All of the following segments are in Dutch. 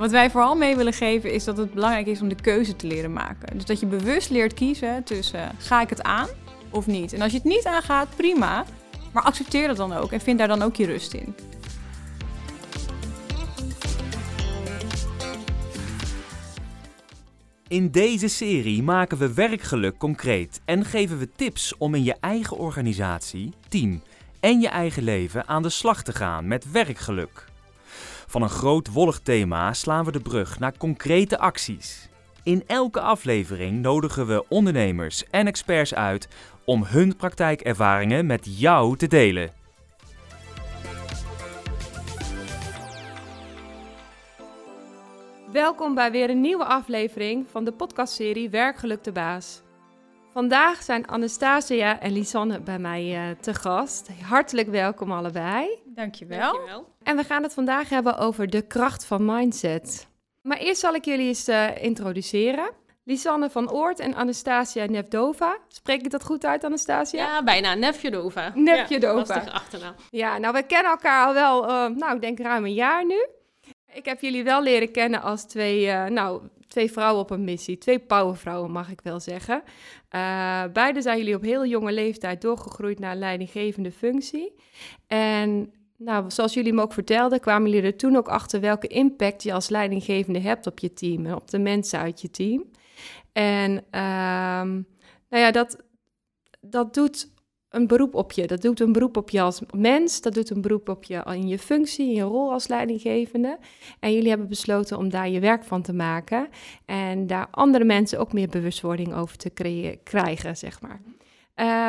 Wat wij vooral mee willen geven is dat het belangrijk is om de keuze te leren maken. Dus dat je bewust leert kiezen tussen ga ik het aan of niet. En als je het niet aangaat, prima. Maar accepteer dat dan ook en vind daar dan ook je rust in. In deze serie maken we werkgeluk concreet en geven we tips om in je eigen organisatie, team en je eigen leven aan de slag te gaan met werkgeluk. Van een groot wollig thema slaan we de brug naar concrete acties. In elke aflevering nodigen we ondernemers en experts uit om hun praktijkervaringen met jou te delen. Welkom bij weer een nieuwe aflevering van de podcastserie Werkgeluk de Baas. Vandaag zijn Anastasia en Lisanne bij mij uh, te gast. Hartelijk welkom allebei. Dankjewel. Dankjewel. En we gaan het vandaag hebben over de kracht van mindset. Maar eerst zal ik jullie eens uh, introduceren. Lisanne van Oort en Anastasia Nevdova. Spreek ik dat goed uit, Anastasia? Ja, bijna. Nevjedova. Nevjedova. Ja, achternaam. Ja, nou, we kennen elkaar al wel, uh, nou, ik denk ruim een jaar nu. Ik heb jullie wel leren kennen als twee, uh, nou, twee vrouwen op een missie. Twee powervrouwen, mag ik wel zeggen. Uh, beide zijn jullie op heel jonge leeftijd doorgegroeid naar een leidinggevende functie. En nou, zoals jullie me ook vertelden, kwamen jullie er toen ook achter welke impact je als leidinggevende hebt op je team en op de mensen uit je team. En um, nou ja, dat, dat doet een beroep op je. Dat doet een beroep op je als mens. Dat doet een beroep op je in je functie, in je rol als leidinggevende. En jullie hebben besloten om daar je werk van te maken. En daar andere mensen ook meer bewustwording over te krijgen, zeg maar.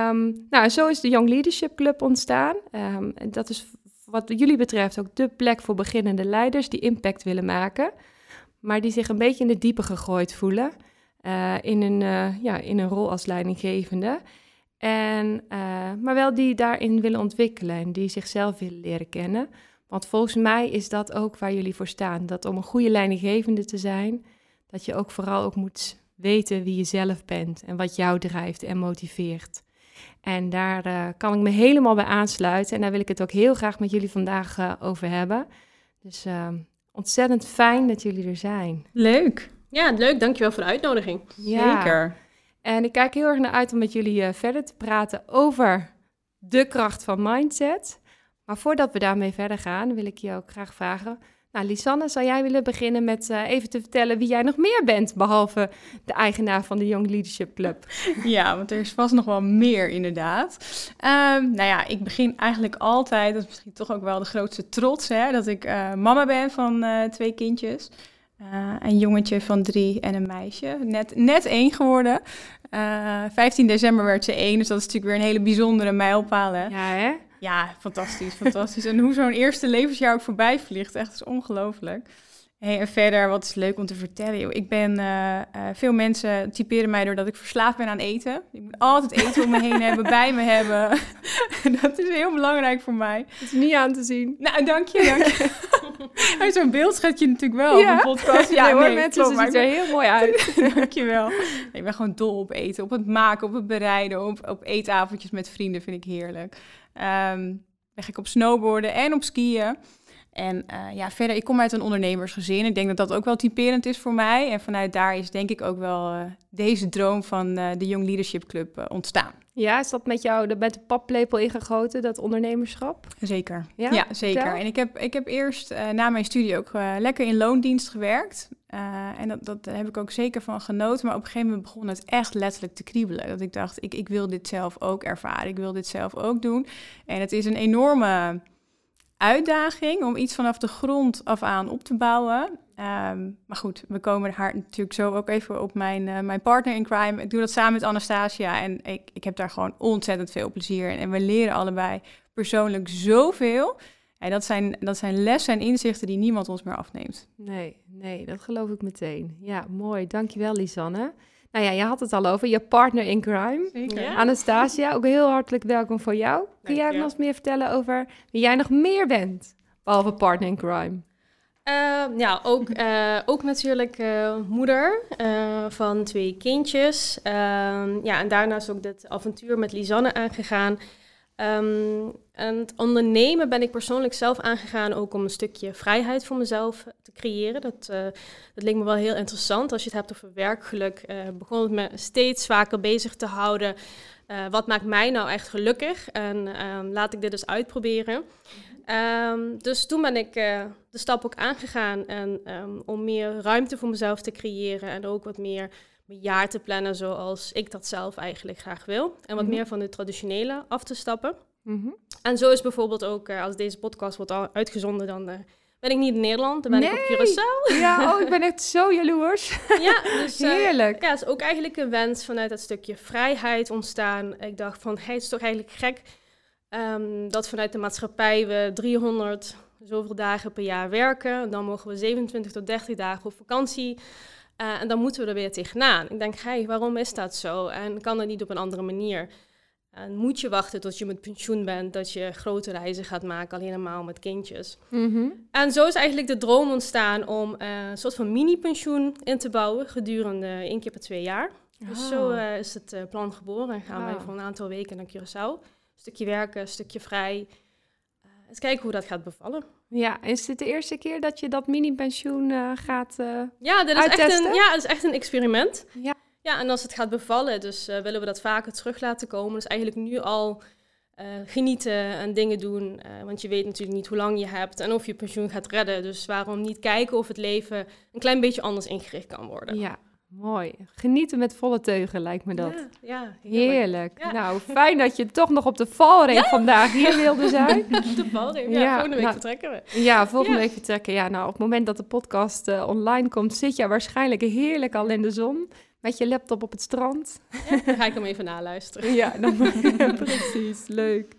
Um, nou, zo is de Young Leadership Club ontstaan. Um, en dat is wat jullie betreft ook de plek voor beginnende leiders die impact willen maken. Maar die zich een beetje in de diepe gegooid voelen. Uh, in, een, uh, ja, in een rol als leidinggevende. En, uh, maar wel die daarin willen ontwikkelen en die zichzelf willen leren kennen. Want volgens mij is dat ook waar jullie voor staan. Dat om een goede leidinggevende te zijn, dat je ook vooral ook moet weten wie je zelf bent en wat jou drijft en motiveert. En daar uh, kan ik me helemaal bij aansluiten. En daar wil ik het ook heel graag met jullie vandaag uh, over hebben. Dus uh, ontzettend fijn dat jullie er zijn. Leuk. Ja, leuk. Dankjewel voor de uitnodiging. Ja. Zeker. En ik kijk heel erg naar uit om met jullie uh, verder te praten over de kracht van mindset. Maar voordat we daarmee verder gaan, wil ik je ook graag vragen. Nou, Lisanne, zou jij willen beginnen met uh, even te vertellen wie jij nog meer bent, behalve de eigenaar van de Young Leadership Club? Ja, want er is vast nog wel meer inderdaad. Um, nou ja, ik begin eigenlijk altijd, dat is misschien toch ook wel de grootste trots, hè, dat ik uh, mama ben van uh, twee kindjes. Een jongetje van drie en een meisje. Net, net één geworden. Uh, 15 december werd ze één, dus dat is natuurlijk weer een hele bijzondere mijlpaal. Hè? Ja, hè? Ja, fantastisch, fantastisch. en hoe zo'n eerste levensjaar ook voorbij vliegt, echt is ongelooflijk. Hey, en verder, wat is leuk om te vertellen. Ik ben, uh, uh, veel mensen typeren mij doordat ik verslaafd ben aan eten. Ik moet altijd eten om me heen hebben, bij me hebben. dat is heel belangrijk voor mij. Dat is niet aan te zien. Nou, dank je, dank je. Zo'n beeld schet je natuurlijk wel ja. op een podcast. Ja, nee, hoor, nee, mensen, klopt, ziet er heel mooi uit. Dankjewel. Nee, ik ben gewoon dol op eten, op het maken, op het bereiden, op, op eetavondjes met vrienden vind ik heerlijk. Um, leg ik op snowboarden en op skiën. En uh, ja, verder, ik kom uit een ondernemersgezin. Ik denk dat dat ook wel typerend is voor mij. En vanuit daar is denk ik ook wel uh, deze droom van uh, de Young Leadership Club ontstaan. Ja, is dat met jou de, met de paplepel ingegoten, dat ondernemerschap? Zeker, ja, ja zeker. Ja? En ik heb, ik heb eerst na mijn studie ook lekker in loondienst gewerkt. en dat, dat heb ik ook zeker van genoten. Maar op een gegeven moment begon het echt letterlijk te kriebelen. Dat ik dacht, ik, ik wil dit zelf ook ervaren. Ik wil dit zelf ook doen. En het is een enorme uitdaging om iets vanaf de grond af aan op te bouwen. Um, maar goed, we komen haar natuurlijk zo ook even op mijn, uh, mijn partner in crime. Ik doe dat samen met Anastasia en ik, ik heb daar gewoon ontzettend veel plezier in. En we leren allebei persoonlijk zoveel. En dat zijn, dat zijn lessen en inzichten die niemand ons meer afneemt. Nee, nee, dat geloof ik meteen. Ja, mooi. Dankjewel, Lisanne. Nou ja, je had het al over je partner in crime. Zeker. Ja. Anastasia, ook heel hartelijk welkom voor jou. Kun jij nog meer vertellen over wie jij nog meer bent, behalve partner in crime? Uh, ja, ook, uh, ook natuurlijk uh, moeder van twee kindjes. Ehm, ja, en daarnaast ook dit avontuur met Lisanne aangegaan. Um, en het ondernemen ben ik persoonlijk zelf aangegaan ook om een stukje vrijheid voor mezelf te creëren. Dat, dat leek me wel heel interessant. Als je het hebt over werkgeluk, begon het me steeds vaker bezig te houden. Wat maakt mij nou echt gelukkig? En laat ik dit eens uitproberen. Um, dus toen ben ik de stap ook aangegaan en, om meer ruimte voor mezelf te creëren en ook wat meer mijn jaar te plannen zoals ik dat zelf eigenlijk graag wil. En wat mm -hmm. meer van de traditionele af te stappen. Mm -hmm. En zo is bijvoorbeeld ook, uh, als deze podcast wordt uitgezonden, dan uh, ben ik niet in Nederland, dan ben nee. ik op Curaçao. Ja, oh, ik ben echt zo jaloers. ja, dus, Heerlijk. Ja, is ook eigenlijk een wens vanuit dat stukje vrijheid ontstaan. Ik dacht van, hey, het is toch eigenlijk gek um, dat vanuit de maatschappij we 300 zoveel dagen per jaar werken. En dan mogen we 27 tot 30 dagen op vakantie. Uh, en dan moeten we er weer tegenaan. Ik denk, hey, waarom is dat zo? En kan dat niet op een andere manier? En moet je wachten tot je met pensioen bent, dat je grote reizen gaat maken, alleen helemaal met kindjes. Mm -hmm. En zo is eigenlijk de droom ontstaan om uh, een soort van mini-pensioen in te bouwen gedurende één keer per twee jaar. Oh. Dus zo uh, is het plan geboren en gaan wow. wij voor een aantal weken naar Curaçao. Stukje werken, stukje vrij. eens kijken hoe dat gaat bevallen. Ja, is dit de eerste keer dat je dat mini-pensioen gaat ja, dit is echt een, ja, het is echt een experiment. Ja. Ja, en als het gaat bevallen, dus uh, willen we dat vaker terug laten komen. Dus eigenlijk nu al uh, genieten en dingen doen. Uh, want je weet natuurlijk niet hoe lang je hebt en of je pensioen gaat redden. Dus waarom niet kijken of het leven een klein beetje anders ingericht kan worden. Ja, mooi. Genieten met volle teugen lijkt me dat. Ja, ja heerlijk. heerlijk. Ja. Nou, fijn dat je toch nog op de valreep ja? vandaag hier wilde zijn. de valreep, ja. volgende week nou, vertrekken we. Ja, volgende week vertrekken. Ja, nou, op het moment dat de podcast online komt, zit je waarschijnlijk heerlijk al in de zon. Met je laptop op het strand. Dan ga ik hem even naluisteren. ja, dan, precies. Leuk.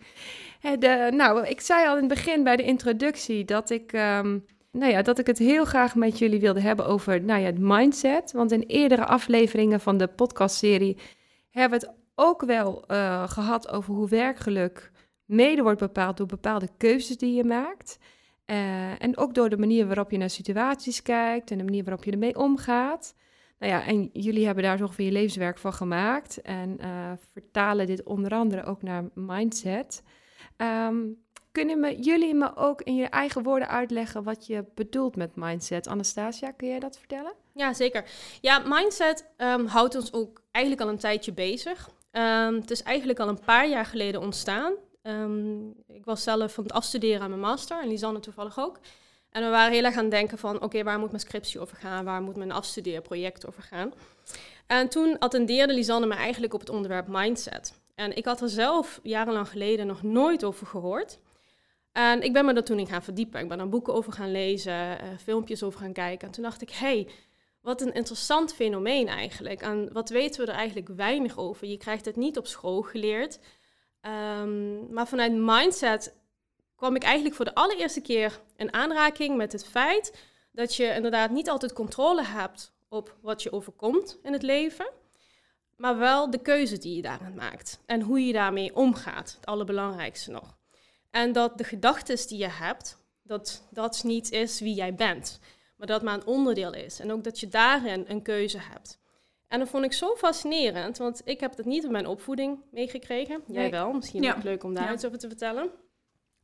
De, nou, ik zei al in het begin bij de introductie dat ik, um, nou ja, dat ik het heel graag met jullie wilde hebben over nou ja, het mindset. Want in eerdere afleveringen van de podcastserie hebben we het ook wel uh, gehad over hoe werkgeluk mede wordt bepaald door bepaalde keuzes die je maakt. Uh, en ook door de manier waarop je naar situaties kijkt en de manier waarop je ermee omgaat. Nou ja, en jullie hebben daar zo ongeveer je levenswerk van gemaakt en uh, vertalen dit onder andere ook naar mindset. Um, kunnen me, jullie me ook in je eigen woorden uitleggen wat je bedoelt met mindset? Anastasia, kun jij dat vertellen? Ja, zeker. Ja, mindset um, houdt ons ook eigenlijk al een tijdje bezig. Um, het is eigenlijk al een paar jaar geleden ontstaan. ik was zelf van het afstuderen aan mijn master en Lisanne toevallig ook. En we waren heel erg aan het denken van, oké, waar moet mijn scriptie over gaan? Waar moet mijn afstudeerproject over gaan? En toen attendeerde Lisanne me eigenlijk op het onderwerp mindset. En ik had er zelf jarenlang geleden nog nooit over gehoord. En ik ben me er toen in gaan verdiepen. Ik ben er boeken over gaan lezen, uh, filmpjes over gaan kijken. En toen dacht ik, hey, wat een interessant fenomeen eigenlijk. En wat weten we er eigenlijk weinig over? Je krijgt het niet op school geleerd. Um, maar vanuit mindset kwam ik eigenlijk voor de allereerste keer in aanraking met het feit dat je inderdaad niet altijd controle hebt op wat je overkomt in het leven, maar wel de keuze die je daarin maakt en hoe je daarmee omgaat, het allerbelangrijkste nog. En dat de gedachten die je hebt, dat dat niet is wie jij bent, maar dat maar een onderdeel is en ook dat je daarin een keuze hebt. En dat vond ik zo fascinerend, want ik heb dat niet in mijn opvoeding meegekregen. Jij wel, misschien ja. ook leuk om daar ja. iets over te vertellen.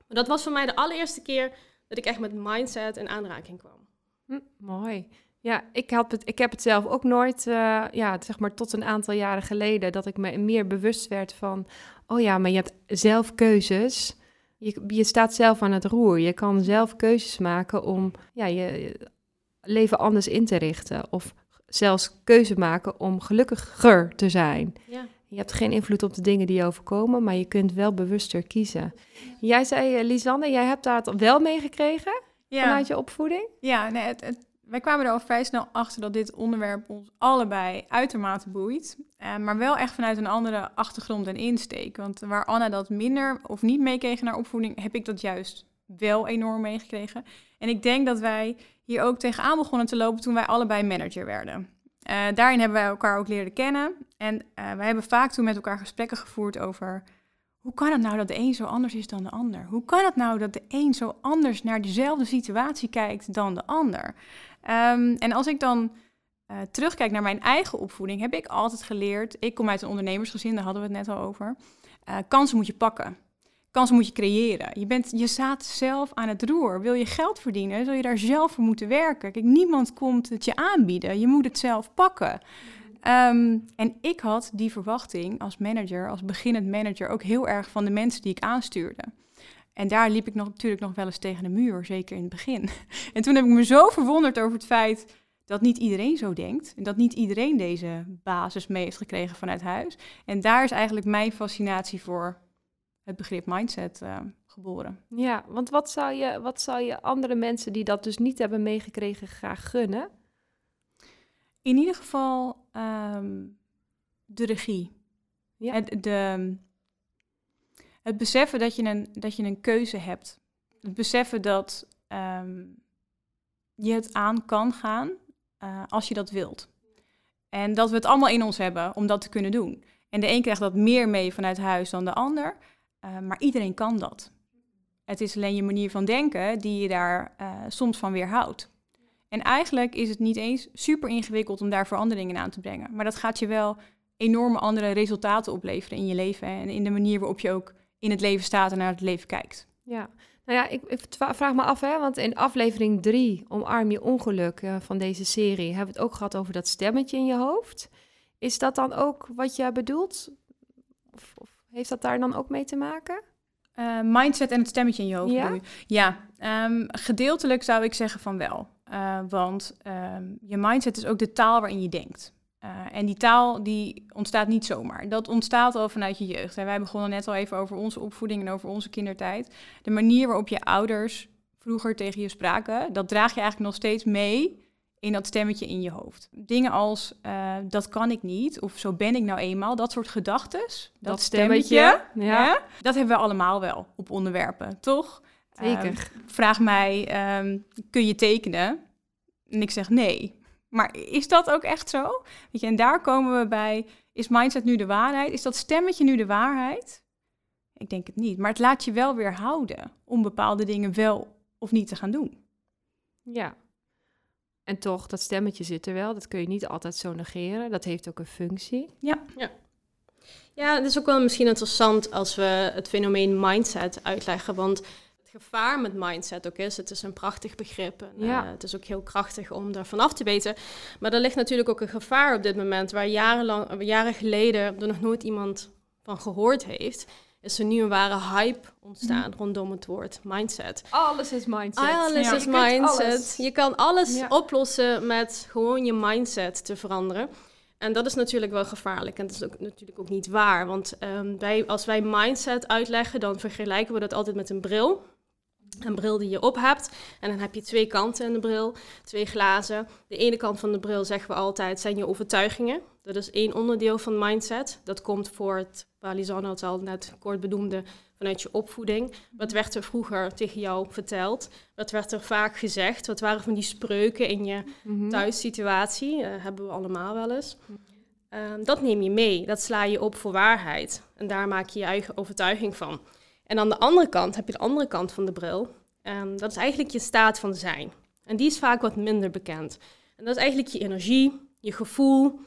Maar dat was voor mij de allereerste keer dat ik echt met mindset in aanraking kwam. Hm, mooi. Ja, ik, had het, ik heb het zelf ook nooit, uh, ja, zeg maar tot een aantal jaren geleden, dat ik me meer bewust werd van, oh ja, maar je hebt zelf keuzes. Je, je staat zelf aan het roer. Je kan zelf keuzes maken om ja, je leven anders in te richten. Of zelfs keuze maken om gelukkiger te zijn. Ja. Je hebt geen invloed op de dingen die je overkomen, maar je kunt wel bewuster kiezen. Jij zei, eh, Lisanne, jij hebt daar wel meegekregen ja. vanuit je opvoeding? Ja, nee, het, het, wij kwamen er al vrij snel achter dat dit onderwerp ons allebei uitermate boeit. Uh, maar wel echt vanuit een andere achtergrond en insteek. Want waar Anna dat minder of niet meekreeg naar opvoeding, heb ik dat juist wel enorm meegekregen. En ik denk dat wij hier ook tegenaan begonnen te lopen toen wij allebei manager werden. Uh, daarin hebben wij elkaar ook leren kennen. En uh, wij hebben vaak toen met elkaar gesprekken gevoerd over... hoe kan het nou dat de een zo anders is dan de ander? Hoe kan het nou dat de een zo anders naar dezelfde situatie kijkt dan de ander? Um, en als ik dan uh, terugkijk naar mijn eigen opvoeding... heb ik altijd geleerd... ik kom uit een ondernemersgezin, daar hadden we het net al over... kansen moet je pakken. Kansen moet je creëren. Je, bent, je staat zelf aan het roer. Wil je geld verdienen, zul je daar zelf voor moeten werken. Kijk, niemand komt het je aanbieden. Je moet het zelf pakken. Ehm, en ik had die verwachting als manager, als beginnend manager, ook heel erg van de mensen die ik aanstuurde. En daar liep ik nog, natuurlijk nog wel eens tegen de muur, zeker in het begin. En toen heb ik me zo verwonderd over het feit dat niet iedereen zo denkt. En dat niet iedereen deze basis mee heeft gekregen vanuit huis. En daar is eigenlijk mijn fascinatie voor het begrip mindset uh, geboren. Ja, want wat zou, je, wat zou je andere mensen die dat dus niet hebben meegekregen graag gunnen? In ieder geval ehm, de regie. Ja. De, het beseffen dat je, een, dat je een keuze hebt. Het beseffen dat ehm, je het aan kan gaan uh, als je dat wilt. En dat we het allemaal in ons hebben om dat te kunnen doen. En de een krijgt dat meer mee vanuit huis dan de ander. Uh, maar iedereen kan dat. Het is alleen je manier van denken die je daar uh, soms van weerhoudt. En eigenlijk is het niet eens super ingewikkeld om daar veranderingen aan te brengen. Maar dat gaat je wel enorme andere resultaten opleveren in je leven en in de manier waarop je ook in het leven staat en naar het leven kijkt. Ja, nou ja, ik, ik vraag me af, hè, want in aflevering 3, Omarm je ongeluk uh, van deze serie, hebben we het ook gehad over dat stemmetje in je hoofd. Is dat dan ook wat je bedoelt? Of, of heeft dat daar dan ook mee te maken? Uh, mindset en het stemmetje in je hoofd. Ja, ja um, gedeeltelijk zou ik zeggen van wel. Uh, want um, je mindset is ook de taal waarin je denkt. Uh, en die taal die ontstaat niet zomaar. Dat ontstaat al vanuit je jeugd. En wij begonnen net al even over onze opvoeding en over onze kindertijd. De manier waarop je ouders vroeger tegen je spraken, dat draag je eigenlijk nog steeds mee in dat stemmetje in je hoofd. Dingen als uh, dat kan ik niet of zo ben ik nou eenmaal, dat soort gedachten, dat, dat, stemmetje, ja. dat hebben we allemaal wel op onderwerpen, toch? Zeker. Um, vraag mij, um, kun je tekenen? En ik zeg nee. Maar is dat ook echt zo? Weet je, en daar komen we bij, is mindset nu de waarheid? Is dat stemmetje nu de waarheid? Ik denk het niet. Maar het laat je wel weer houden om bepaalde dingen wel of niet te gaan doen. Ja. En toch, dat stemmetje zit er wel. Dat kun je niet altijd zo negeren. Dat heeft ook een functie. Ja. Ja. Ja, het is ook wel misschien interessant als we het fenomeen mindset uitleggen. Want gevaar met mindset ook is. Het is een prachtig begrip. En, ja. Uh, het is ook heel krachtig om er vanaf te weten. Maar er ligt natuurlijk ook een gevaar op dit moment, waar jarenlang, jaren geleden er nog nooit iemand van gehoord heeft. Is er nu een ware hype ontstaan mm. rondom het woord mindset. Alles is mindset. Alles ja. is je mindset. Je kan alles ja. oplossen met gewoon je mindset te veranderen. En dat is natuurlijk wel gevaarlijk. En dat is ook, natuurlijk ook niet waar. Want um, wij, als wij mindset uitleggen, dan vergelijken we dat altijd met een bril een bril die je op hebt. En dan heb je twee kanten in de bril, twee glazen. De ene kant van de bril, zeggen we altijd, zijn je overtuigingen. Dat is één onderdeel van mindset. Dat komt voort, waar Lisanne het al net kort benoemde, vanuit je opvoeding. Wat werd er vroeger tegen jou verteld? Wat werd er vaak gezegd? Wat waren van die spreuken in je mm thuissituatie? Uh, hebben we allemaal wel eens. Uh, dat neem je mee, dat sla je op voor waarheid. En daar maak je je eigen overtuiging van. En aan de andere kant heb je de andere kant van de bril. Um, dat is eigenlijk je staat van zijn. En die is vaak wat minder bekend. En dat is eigenlijk je energie, je gevoel,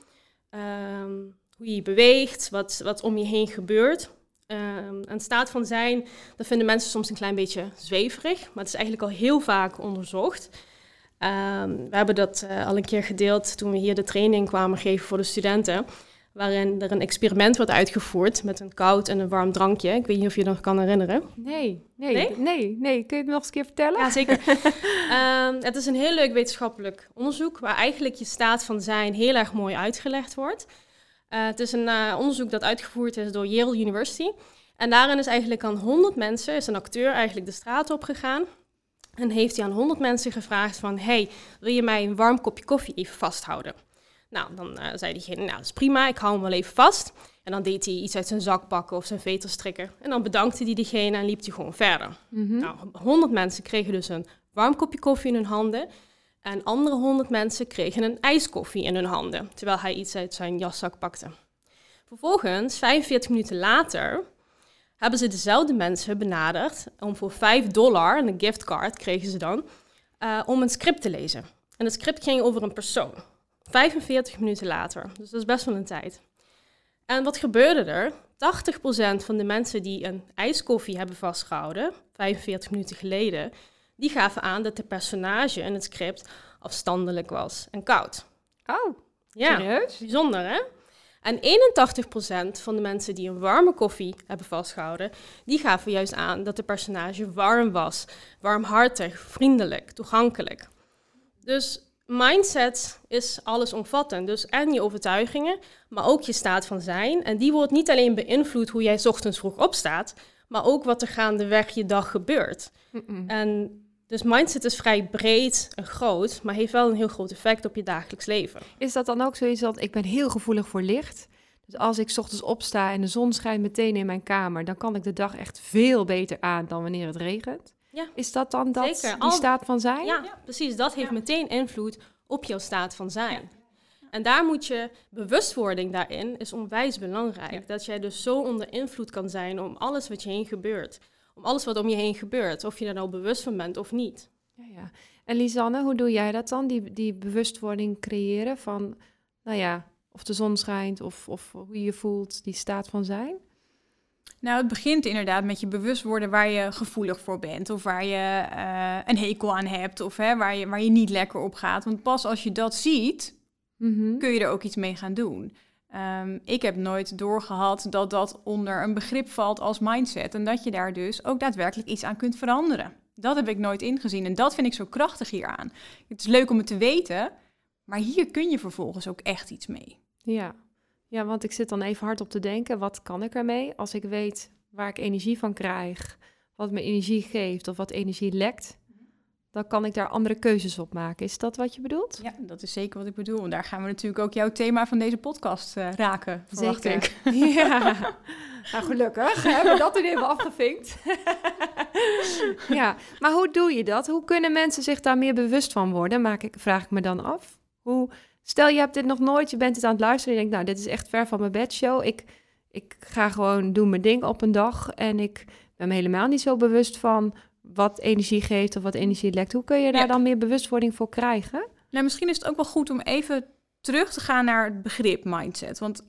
um, hoe je beweegt, wat, wat om je heen gebeurt. Um, en staat van zijn, dat vinden mensen soms een klein beetje zweverig, maar het is eigenlijk al heel vaak onderzocht. we hebben dat uh, al een keer gedeeld toen we hier de training kwamen geven voor de studenten waarin er een experiment wordt uitgevoerd met een koud en een warm drankje. Ik weet niet of je dat kan herinneren. Nee, nee, nee, nee. nee. Kun je het nog eens een keer vertellen? Ja, zeker. um, het is een heel leuk wetenschappelijk onderzoek waar eigenlijk je staat van zijn heel erg mooi uitgelegd wordt. Uh, het is een uh, onderzoek dat uitgevoerd is door Yale University. En daarin is eigenlijk aan 100 mensen, is een acteur eigenlijk de straat op gegaan. En heeft hij aan 100 mensen gevraagd van, hey, wil je mij een warm kopje koffie even vasthouden? Nou, dan uh, zei diegene, nou, dat is prima, ik hou hem wel even vast. En dan deed hij iets uit zijn zak pakken of zijn veterstrikker. En dan bedankte hij diegene en liep hij gewoon verder. Mm -hmm. Nou, 100 mensen kregen dus een warm kopje koffie in hun handen. En andere 100 mensen kregen een ijskoffie in hun handen, terwijl hij iets uit zijn jaszak pakte. Vervolgens, 45 minuten later, hebben ze dezelfde mensen benaderd om voor 5 dollar, een giftcard kregen ze dan, uh, om een script te lezen. En het script ging over een persoon. 45 minuten later. Dus dat is best wel een tijd. En wat gebeurde er? 80% van de mensen die een ijskoffie hebben vastgehouden, 45 minuten geleden, die gaven aan dat de personage in het script afstandelijk was en koud. Oh, Ja, serieus? bijzonder hè? En 81% van de mensen die een warme koffie hebben vastgehouden, die gaven juist aan dat de personage warm was, warmhartig, vriendelijk, toegankelijk. Dus mindset is allesomvattend. Dus en je overtuigingen, maar ook je staat van zijn. En die wordt niet alleen beïnvloed hoe jij 's ochtends vroeg opstaat, maar ook wat er gaandeweg je dag gebeurt. En dus mindset is vrij breed en groot, maar heeft wel een heel groot effect op je dagelijks leven. Is dat dan ook zoiets dat ik ben heel gevoelig voor licht? Dus als ik 's ochtends opsta en de zon schijnt meteen in mijn kamer, dan kan ik de dag echt veel beter aan dan wanneer het regent. Ja. Is dat dan dat, Zeker. die Al- staat van zijn? Ja, precies. Dat heeft meteen invloed op jouw staat van zijn. En daar moet je, bewustwording daarin is onwijs belangrijk. Dat jij dus zo onder invloed kan zijn om alles wat je heen gebeurt. Om alles wat om je heen gebeurt. Of je er nou bewust van bent of niet. Ja, ja. En Lisanne, hoe doe jij dat dan? Die, die bewustwording creëren van, nou ja, of de zon schijnt of, of hoe je je voelt, die staat van zijn? Nou, het begint inderdaad met je bewust worden waar je gevoelig voor bent. Of waar je eh, een hekel aan hebt. Of hè, waar, je, waar je niet lekker op gaat. Want pas als je dat ziet, Mhm. kun je er ook iets mee gaan doen. Ehm, ik heb nooit doorgehad dat dat onder een begrip valt als mindset. En dat je daar dus ook daadwerkelijk iets aan kunt veranderen. Dat heb ik nooit ingezien. En dat vind ik zo krachtig hieraan. Het is leuk om het te weten. Maar hier kun je vervolgens ook echt iets mee. Ja. Ja, want ik zit dan even hard op te denken, wat kan ik ermee als ik weet waar ik energie van krijg, wat me energie geeft of wat energie lekt? Dan kan ik daar andere keuzes op maken. Is dat wat je bedoelt? Ja, dat is zeker wat ik bedoel. En daar gaan we natuurlijk ook jouw thema van deze podcast eh, raken. verwacht ik. Ja, nou gelukkig hebben we dat er even afgevinkt. ja, maar hoe doe je dat? Hoe kunnen mensen zich daar meer bewust van worden? Maak ik, vraag ik me dan af. Hoe, stel je hebt dit nog nooit, je bent het aan het luisteren en je denkt, nou, dit is echt ver van mijn bedshow. Ik, ik ga gewoon doen mijn ding op een dag en ik ben me helemaal niet zo bewust van wat energie geeft of wat energie lekt. Hoe kun je daar Ja. dan meer bewustwording voor krijgen? Nou, misschien is het ook wel goed om even terug te gaan naar het begrip mindset. Want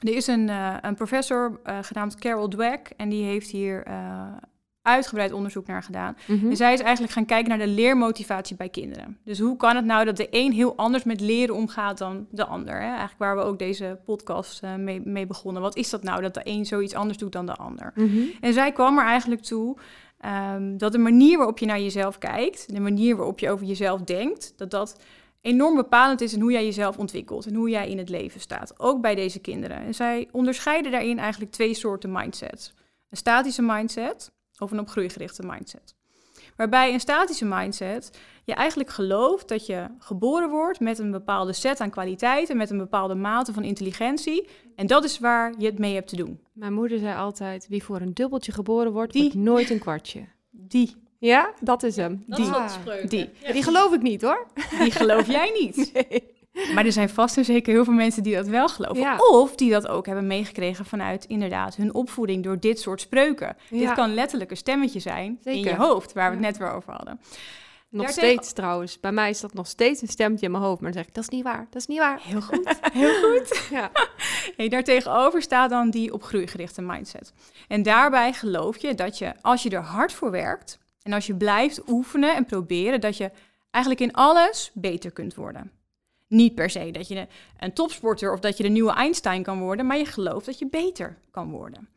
er is een, eh, een professor eh, genaamd Carol Dweck en die heeft hier eh, uitgebreid onderzoek naar gedaan. Mhm. En zij is eigenlijk gaan kijken naar de leermotivatie bij kinderen. Dus hoe kan het nou dat de een heel anders met leren omgaat dan de ander? Hè? Eigenlijk waar we ook deze podcast eh, mee, mee begonnen. Wat is dat nou dat de een zoiets anders doet dan de ander? Mhm. En zij kwam er eigenlijk toe ehm, dat de manier waarop je naar jezelf kijkt, de manier waarop je over jezelf denkt, dat dat enorm bepalend is in hoe jij jezelf ontwikkelt en hoe jij in het leven staat. Ook bij deze kinderen. En zij onderscheiden daarin eigenlijk twee soorten mindsets. Een statische mindset of een op groei gerichte mindset. Waarbij een statische mindset je eigenlijk gelooft dat je geboren wordt met een bepaalde set aan kwaliteiten, met een bepaalde mate van intelligentie. En dat is waar je het mee hebt te doen. Mijn moeder zei altijd, wie voor een dubbeltje geboren wordt, Die. wordt nooit een kwartje. Die, Ja, dat is hem. Dat Die. is die. Ja, Die geloof ik niet hoor. Die geloof jij niet. Maar er zijn vast en zeker heel veel mensen die dat wel geloven. Ja. Of die dat ook hebben meegekregen vanuit inderdaad hun opvoeding door dit soort spreuken. Ja. Dit kan letterlijk een stemmetje zijn in je hoofd, waar we het net weer over hadden. Nog Daartegen- steeds trouwens. Bij mij is dat nog steeds een stemmetje in mijn hoofd. Maar dan zeg ik, dat is niet waar, dat is niet waar. Heel goed, heel goed. Ja. Hey, daartegenover staat dan die op groei gerichte mindset. En daarbij geloof je dat je, als je er hard voor werkt en als je blijft oefenen en proberen, dat je eigenlijk in alles beter kunt worden. Niet per se dat je een topsporter of dat je de nieuwe Einstein kan worden, maar je gelooft dat je beter kan worden.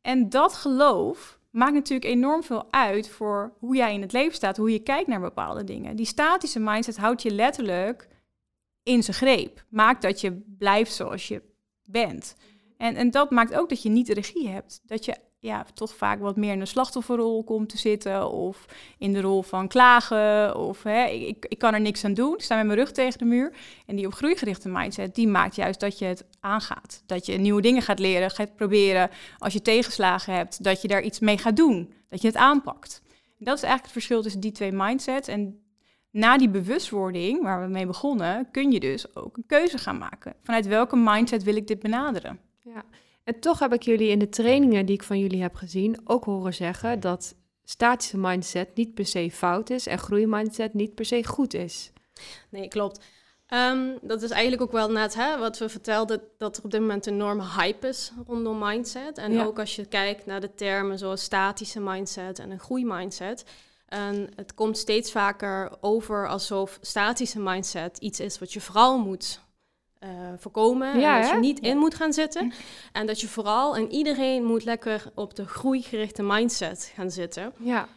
En dat geloof maakt natuurlijk enorm veel uit voor hoe jij in het leven staat, hoe je kijkt naar bepaalde dingen. Die statische mindset houdt je letterlijk in zijn greep. Maakt dat je blijft zoals je bent. En, en dat maakt ook dat je niet de regie hebt. Dat je ja, toch vaak wat meer in een slachtofferrol komt te zitten. Of in de rol van klagen. Of hè, ik, ik kan er niks aan doen. Ik sta met mijn rug tegen de muur. En die op groeigerichte mindset, die maakt juist dat je het aangaat. Dat je nieuwe dingen gaat leren, gaat proberen. Als je tegenslagen hebt, dat je daar iets mee gaat doen. Dat je het aanpakt. Dat is eigenlijk het verschil tussen die twee mindsets. En na die bewustwording, waar we mee begonnen, kun je dus ook een keuze gaan maken. Vanuit welke mindset wil ik dit benaderen? ja. En toch heb ik jullie in de trainingen die ik van jullie heb gezien ook horen zeggen dat statische mindset niet per se fout is en groeimindset niet per se goed is. Nee, klopt. Um, dat is eigenlijk ook wel net hè, wat we vertelden, dat er op dit moment een enorme hype is rondom mindset. En ook als je kijkt naar de termen zoals statische mindset en een groeimindset. En het komt steeds vaker over alsof statische mindset iets is wat je vooral moet uh, voorkomen. Ja, en dat je niet in moet gaan zitten. En dat je vooral en iedereen moet lekker op de groeigerichte mindset gaan zitten. Ja.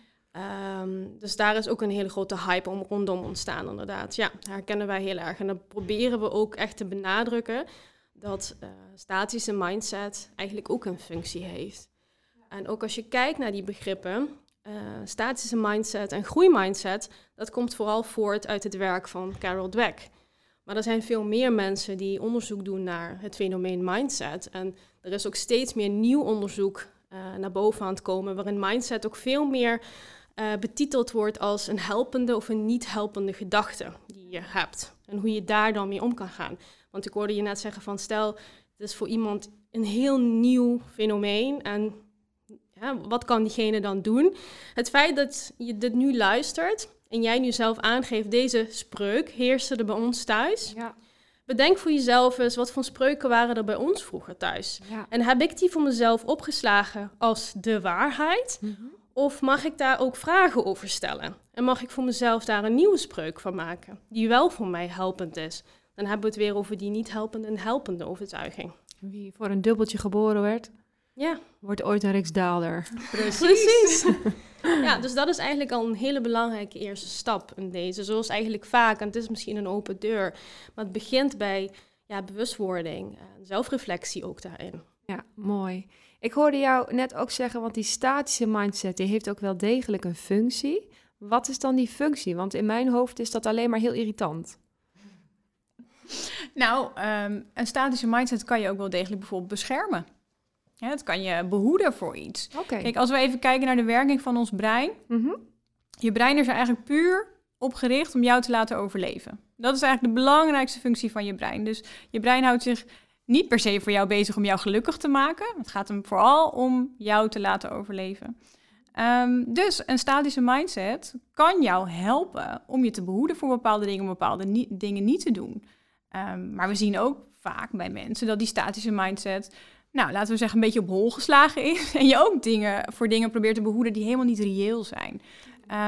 Um, dus daar is ook een hele grote hype om rondom ontstaan, inderdaad. Ja, dat herkennen wij heel erg. En dan proberen we ook echt te benadrukken dat uh, statische mindset eigenlijk ook een functie heeft. En ook als je kijkt naar die begrippen, uh, statische mindset en groeimindset, dat komt vooral voort uit het werk van Carol Dweck. Maar er zijn veel meer mensen die onderzoek doen naar het fenomeen mindset. En er is ook steeds meer nieuw onderzoek uh, naar boven aan het komen, waarin mindset ook veel meer uh, betiteld wordt als een helpende of een niet helpende gedachte die je hebt. En hoe je daar dan mee om kan gaan. Want ik hoorde je net zeggen van stel, het is voor iemand een heel nieuw fenomeen en ja, wat kan diegene dan doen? Het feit dat je dit nu luistert en jij nu zelf aangeeft, deze spreuk heerste er bij ons thuis. Ja. Bedenk voor jezelf eens, wat voor spreuken waren er bij ons vroeger thuis? En heb ik die voor mezelf opgeslagen als de waarheid? Mhm. Of mag ik daar ook vragen over stellen? En mag ik voor mezelf daar een nieuwe spreuk van maken, die wel voor mij helpend is? Dan hebben we het weer over die niet helpende en helpende overtuiging. Wie voor een dubbeltje geboren werd, ja. wordt ooit een riksdaalder. Precies. Precies. ja, dus dat is eigenlijk al een hele belangrijke eerste stap in deze. Zoals eigenlijk vaak, en het is misschien een open deur, maar het begint bij ja, bewustwording en zelfreflectie ook daarin. Ja, mooi. Ik hoorde jou net ook zeggen, want die statische mindset die heeft ook wel degelijk een functie. Wat is dan die functie? Want in mijn hoofd is dat alleen maar heel irritant. Nou, ehm, een statische mindset kan je ook wel degelijk bijvoorbeeld beschermen. Ja, het kan je behoeden voor iets. Kijk, als we even kijken naar de werking van ons brein. Mhm. Je brein is er eigenlijk puur op gericht om jou te laten overleven. Dat is eigenlijk de belangrijkste functie van je brein. Dus je brein houdt zich niet per se voor jou bezig om jou gelukkig te maken. Het gaat hem vooral om jou te laten overleven. Ehm, dus een statische mindset kan jou helpen om je te behoeden voor bepaalde dingen, om bepaalde dingen niet te doen. Ehm, maar we zien ook vaak bij mensen dat die statische mindset, nou laten we zeggen, een beetje op hol geslagen is. En je ook dingen voor dingen probeert te behoeden die helemaal niet reëel zijn.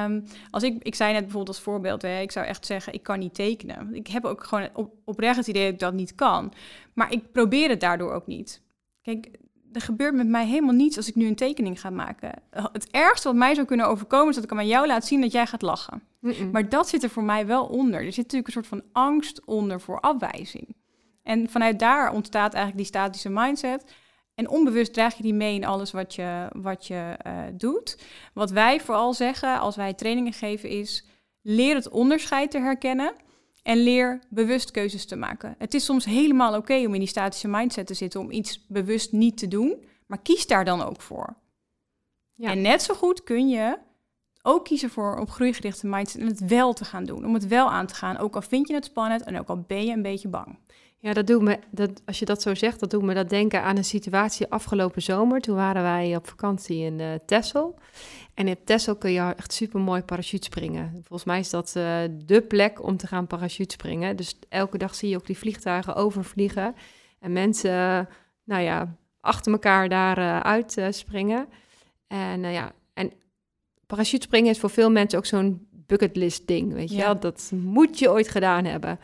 Um, als ik, ik zei net bijvoorbeeld als voorbeeld, hè, ik zou echt zeggen, ik kan niet tekenen. Ik heb ook gewoon op, oprecht het idee dat ik dat niet kan. Maar ik probeer het daardoor ook niet. Kijk, er gebeurt met mij helemaal niets als ik nu een tekening ga maken. Het ergste wat mij zou kunnen overkomen is dat ik aan jou laat zien dat jij gaat lachen. Maar dat zit er voor mij wel onder. Er zit natuurlijk een soort van angst onder voor afwijzing. En vanuit daar ontstaat eigenlijk die statische mindset. En onbewust draag je die mee in alles wat je, wat je uh, doet. Wat wij vooral zeggen als wij trainingen geven is... leer het onderscheid te herkennen en leer bewust keuzes te maken. Het is soms helemaal oké om in die statische mindset te zitten... om iets bewust niet te doen, maar kies daar dan ook voor. Ja. En net zo goed kun je ook kiezen voor op groeigerichte mindset... en het wel te gaan doen, om het wel aan te gaan. Ook al vind je het spannend en ook al ben je een beetje bang. Ja, dat doet me, dat, als je dat zo zegt, dat doet me dat denken aan een situatie afgelopen zomer. Toen waren wij op vakantie in uh, Texel. En in Texel kun je echt super mooi parachute springen. Volgens mij is dat uh, de plek om te gaan parachute springen. Dus elke dag zie je ook die vliegtuigen overvliegen. En mensen, nou ja, achter elkaar daar uh, uitspringen. en ja, en parachute springen is voor veel mensen ook zo'n bucketlist ding, weet je wel. Dat moet je ooit gedaan hebben.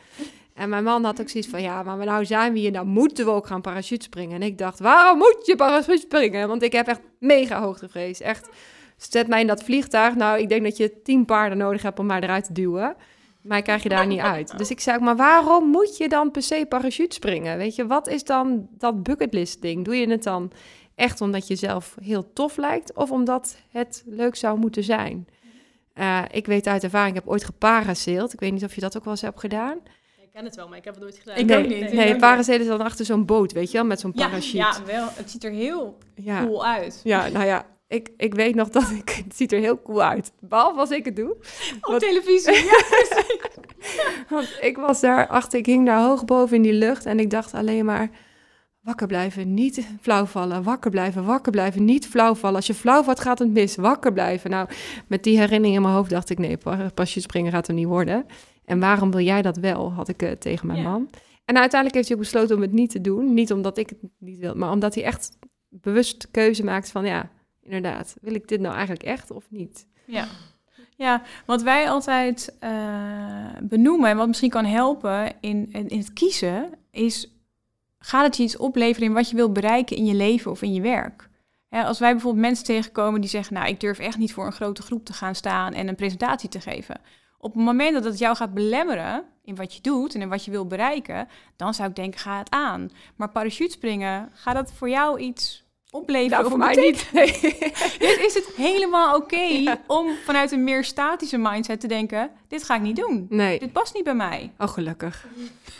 En mijn man had ook zoiets van, ja, maar nou zijn we hier, dan moeten we ook gaan parachute springen. En ik dacht, waarom moet je parachute springen? Want ik heb echt mega hoogtevrees. Echt, zet mij in dat vliegtuig. Nou, ik denk dat je tien paarden nodig hebt om mij eruit te duwen. Maar krijg je daar niet uit. Dus ik zei, maar waarom moet je dan per se parachute springen? Weet je, wat is dan dat bucketlist ding? Doe je het dan echt omdat je zelf heel tof lijkt? Of omdat het leuk zou moeten zijn? Uh, ik weet uit ervaring, ik heb ooit geparaseeld. Ik weet niet of je dat ook wel eens hebt gedaan ken het wel, maar ik heb het nooit gedaan. Ik nee, ook niet. Nee, nee is dan achter zo'n boot, weet je wel, met zo'n parachute. Ja, wel. Het ziet er heel cool uit. Ja, nou ja, ik, ik weet nog dat ik, het ziet er heel cool uit. Behalve als ik het doe. Op televisie, ja. Want ik was daar achter, ik hing daar hoog boven in die lucht en ik dacht alleen maar... Wakker blijven, niet flauw vallen. Wakker blijven, wakker blijven, niet flauw vallen. Als je flauw valt, gaat het mis. Wakker blijven. Nou, met die herinnering in mijn hoofd dacht ik, nee, pasje springen gaat er niet worden. En waarom wil jij dat wel, had ik uh, tegen mijn man. En uiteindelijk heeft hij ook besloten om het niet te doen. Niet omdat ik het niet wil, maar omdat hij echt bewust keuze maakt van ja, inderdaad, wil ik dit nou eigenlijk echt of niet? Ja. Ja, wat wij altijd uh, benoemen en wat misschien kan helpen in, in, het kiezen, is gaat het je iets opleveren in wat je wilt bereiken in je leven of in je werk? als wij bijvoorbeeld mensen tegenkomen die zeggen, nou, ik durf echt niet voor een grote groep te gaan staan en een presentatie te geven. Op het moment dat het jou gaat belemmeren in wat je doet en in wat je wil bereiken, dan zou ik denken, ga het aan. Maar parachutespringen, gaat dat voor jou iets opleveren? Nou, voor mij niet. dus is het helemaal oké om vanuit een meer statische mindset te denken, dit ga ik niet doen. Nee. Dit past niet bij mij. Oh, gelukkig.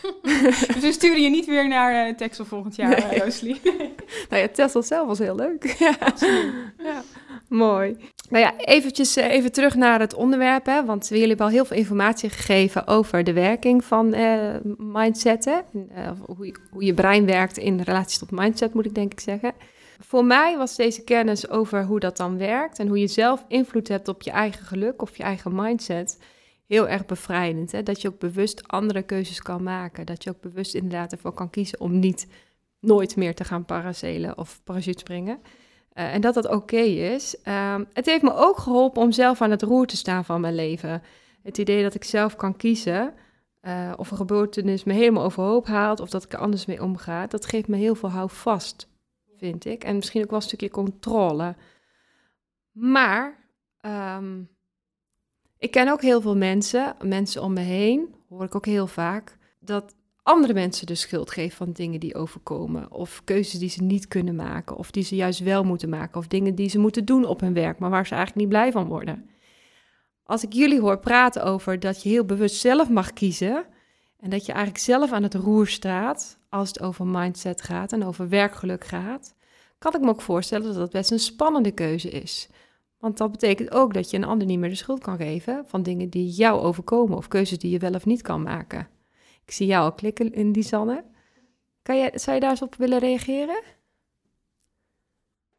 dus we sturen je niet weer naar uh, Texel volgend jaar, nee. Uh, nou ja, Texel zelf was heel leuk. ja. Mooi. Nou ja, eventjes uh, even terug naar het onderwerp, hè, want jullie hebben al heel veel informatie gegeven over de werking van uh, mindsetten. Uh, hoe, je, hoe je brein werkt in relatie tot mindset, moet ik denk ik zeggen. Voor mij was deze kennis over hoe dat dan werkt en hoe je zelf invloed hebt op je eigen geluk of je eigen mindset heel erg bevrijdend. Hè? Dat je ook bewust andere keuzes kan maken. Dat je ook bewust inderdaad ervoor kan kiezen om niet nooit meer te gaan paracelen of parachutespringen. Uh, en dat dat oké is. Uh, het heeft me ook geholpen om zelf aan het roer te staan van mijn leven. Het idee dat ik zelf kan kiezen uh, of een gebeurtenis me helemaal overhoop haalt of dat ik er anders mee omga, dat geeft me heel veel houvast, vind ik. En misschien ook wel een stukje controle. Maar um, ik ken ook heel veel mensen, mensen om me heen, hoor ik ook heel vaak, dat andere mensen de schuld geven van dingen die overkomen. Of keuzes die ze niet kunnen maken. Of die ze juist wel moeten maken. Of dingen die ze moeten doen op hun werk, maar waar ze eigenlijk niet blij van worden. Als ik jullie hoor praten over dat je heel bewust zelf mag kiezen. En dat je eigenlijk zelf aan het roer staat. Als het over mindset gaat en over werkgeluk gaat. Kan ik me ook voorstellen dat dat best een spannende keuze is. Want dat betekent ook dat je een ander niet meer de schuld kan geven van dingen die jou overkomen of keuzes die je wel of niet kan maken. Ik zie jou al klikken in die Zanne. Kan jij, zou je daar eens op willen reageren?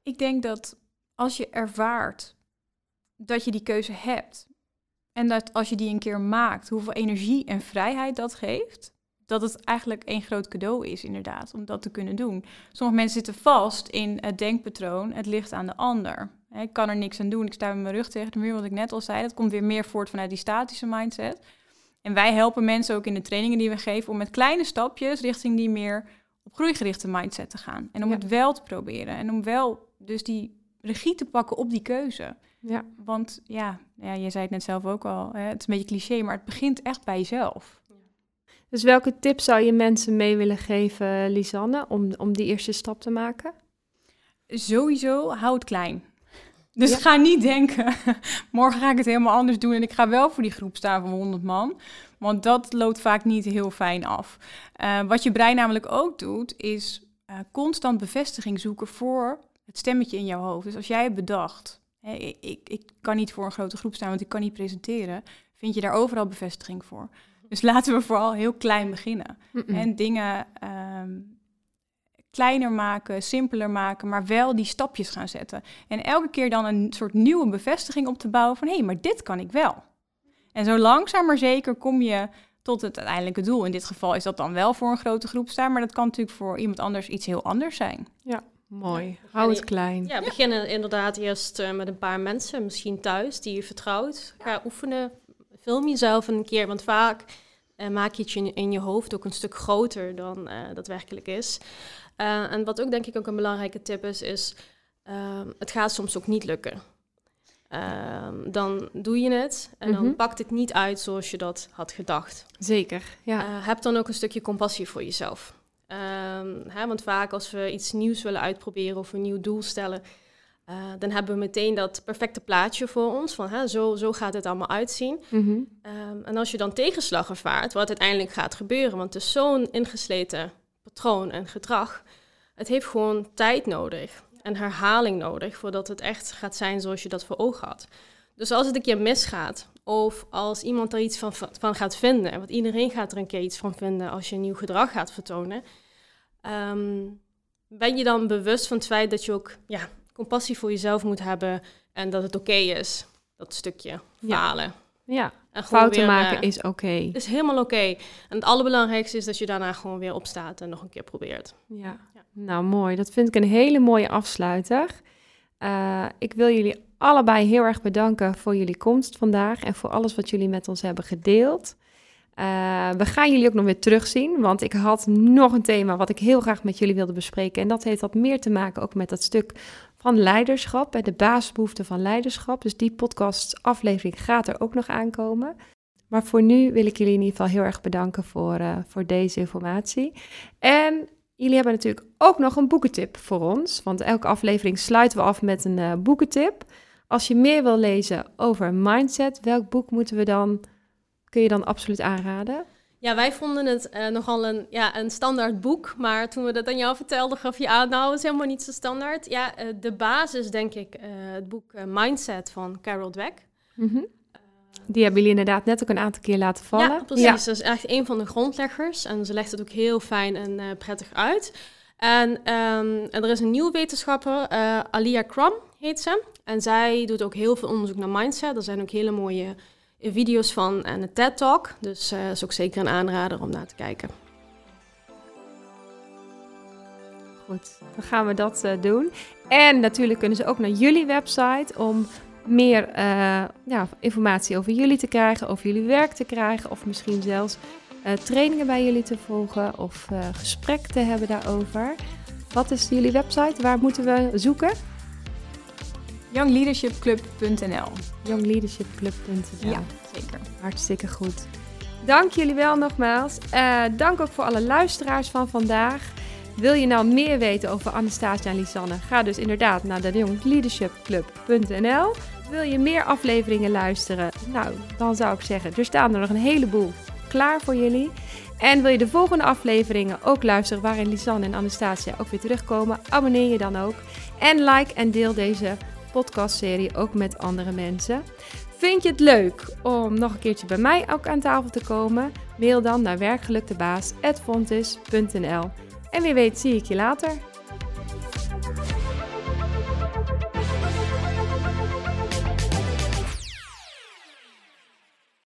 Ik denk dat als je ervaart dat je die keuze hebt en dat als je die een keer maakt, hoeveel energie en vrijheid dat geeft, dat het eigenlijk één groot cadeau is, inderdaad, om dat te kunnen doen. Sommige mensen zitten vast in het denkpatroon, het ligt aan de ander. Ik kan er niks aan doen, ik sta met mijn rug tegen de muur, wat ik net al zei. Dat komt weer meer voort vanuit die statische mindset. En wij helpen mensen ook in de trainingen die we geven om met kleine stapjes richting die meer op groeigerichte mindset te gaan. En om het wel te proberen. En om wel dus die regie te pakken op die keuze. Ja. Want ja, ja, je zei het net zelf ook al, hè, het is een beetje cliché, maar het begint echt bij jezelf. Dus welke tips zou je mensen mee willen geven, Lisanne, om, om die eerste stap te maken? Sowieso, hou het klein. Dus ga niet denken, morgen ga ik het helemaal anders doen en ik ga wel voor die groep staan van 100 man. Want dat loopt vaak niet heel fijn af. Uh, wat je brein namelijk ook doet, is uh, constant bevestiging zoeken voor het stemmetje in jouw hoofd. Dus als jij hebt bedacht, hè, ik, ik, kan niet voor een grote groep staan, want ik kan niet presenteren, vind je daar overal bevestiging voor. Dus laten we vooral heel klein beginnen. En dingen um, kleiner maken, simpeler maken, maar wel die stapjes gaan zetten. En elke keer dan een soort nieuwe bevestiging op te bouwen van hé, hey, maar dit kan ik wel. En zo langzaam maar zeker kom je tot het uiteindelijke doel. In dit geval is dat dan wel voor een grote groep staan, maar dat kan natuurlijk voor iemand anders iets heel anders zijn. Ja, mooi. Hou het klein. Ja, beginnen inderdaad eerst uh, met een paar mensen, misschien thuis, die je vertrouwt. Ga oefenen, film jezelf een keer, want vaak uh, maak je het in je hoofd ook een stuk groter dan uh, dat werkelijk is. Uh, en wat ook denk ik ook een belangrijke tip is, is uh, het gaat soms ook niet lukken. Uh, dan doe je het en dan mhm. pakt het niet uit zoals je dat had gedacht. Zeker, ja. Eh, heb dan ook een stukje compassie voor jezelf. Ehm, hè, want vaak als we iets nieuws willen uitproberen of een nieuw doel stellen, uh, dan hebben we meteen dat perfecte plaatje voor ons. Van hè, zo, zo gaat het allemaal uitzien. Mm -hmm. um, en als je dan tegenslag ervaart, wat uiteindelijk gaat gebeuren, want het is zo'n ingesleten patroon en gedrag. Het heeft gewoon tijd nodig en herhaling nodig voordat het echt gaat zijn zoals je dat voor ogen had. Dus als het een keer misgaat, of als iemand er iets van, van gaat vinden, want iedereen gaat er een keer iets van vinden als je een nieuw gedrag gaat vertonen, um, ben je dan bewust van het feit dat je ook ja, compassie voor jezelf moet hebben en dat het oké is, dat stukje falen. Ja, en fouten maken is oké. Is helemaal oké. En het allerbelangrijkste is dat je daarna gewoon weer opstaat en nog een keer probeert. Ja, ja. nou mooi. Dat vind ik een hele mooie afsluiter. Uh, ik wil jullie allebei heel erg bedanken voor jullie komst vandaag en voor alles wat jullie met ons hebben gedeeld. Uh, we gaan jullie ook nog weer terugzien, want ik had nog een thema wat ik heel graag met jullie wilde bespreken. En dat heeft wat meer te maken ook met dat stuk van leiderschap en de basisbehoeften van leiderschap. Dus die podcast aflevering gaat er ook nog aankomen. Maar voor nu wil ik jullie in ieder geval heel erg bedanken voor, uh, voor deze informatie. En jullie hebben natuurlijk ook nog een boekentip voor ons, want elke aflevering sluiten we af met een uh, boekentip. Als je meer wil lezen over mindset, welk boek moeten we dan, kun je dan absoluut aanraden? Ja, wij vonden het uh, nogal een, ja, een standaard boek. Maar toen we dat aan jou vertelden, gaf je aan, nou, het is helemaal niet zo standaard. Ja, uh, de basis, denk ik, uh, het boek Mindset van Carol Dweck. Mm -hmm. Die hebben jullie inderdaad net ook een aantal keer laten vallen. Ja, precies. Ja. Dat is echt een van de grondleggers. En ze legt het ook heel fijn en prettig uit. En, um, en er is een nieuwe wetenschapper, Alia Crum heet ze. En zij doet ook heel veel onderzoek naar mindset. Er zijn ook hele mooie video's van en een TED-talk. Dus dat uh, is ook zeker een aanrader om naar te kijken. Goed, dan gaan we dat uh, doen. En natuurlijk kunnen ze ook naar jullie website om meer uh, ja, informatie over jullie te krijgen, over jullie werk te krijgen, of misschien zelfs trainingen bij jullie te volgen of gesprek te hebben daarover. Wat is jullie website? Waar moeten we zoeken? Youngleadershipclub.nl Youngleadershipclub.nl Ja, zeker. Hartstikke goed. Dank jullie wel nogmaals. Uh, dank ook voor alle luisteraars van vandaag. Wil je nou meer weten over Anastasia en Lisanne? Ga dus inderdaad naar de youngleadershipclub.nl. Wil je meer afleveringen luisteren? Nou, dan zou ik zeggen, er staan er nog een heleboel klaar voor jullie. En wil je de volgende afleveringen ook luisteren waarin Lisanne en Anastasia ook weer terugkomen? Abonneer je dan ook. En like en deel deze podcastserie ook met andere mensen. Vind je het leuk om nog een keertje bij mij ook aan tafel te komen? Mail dan naar werkgeluktebaas.fontis.nl En wie weet zie ik je later.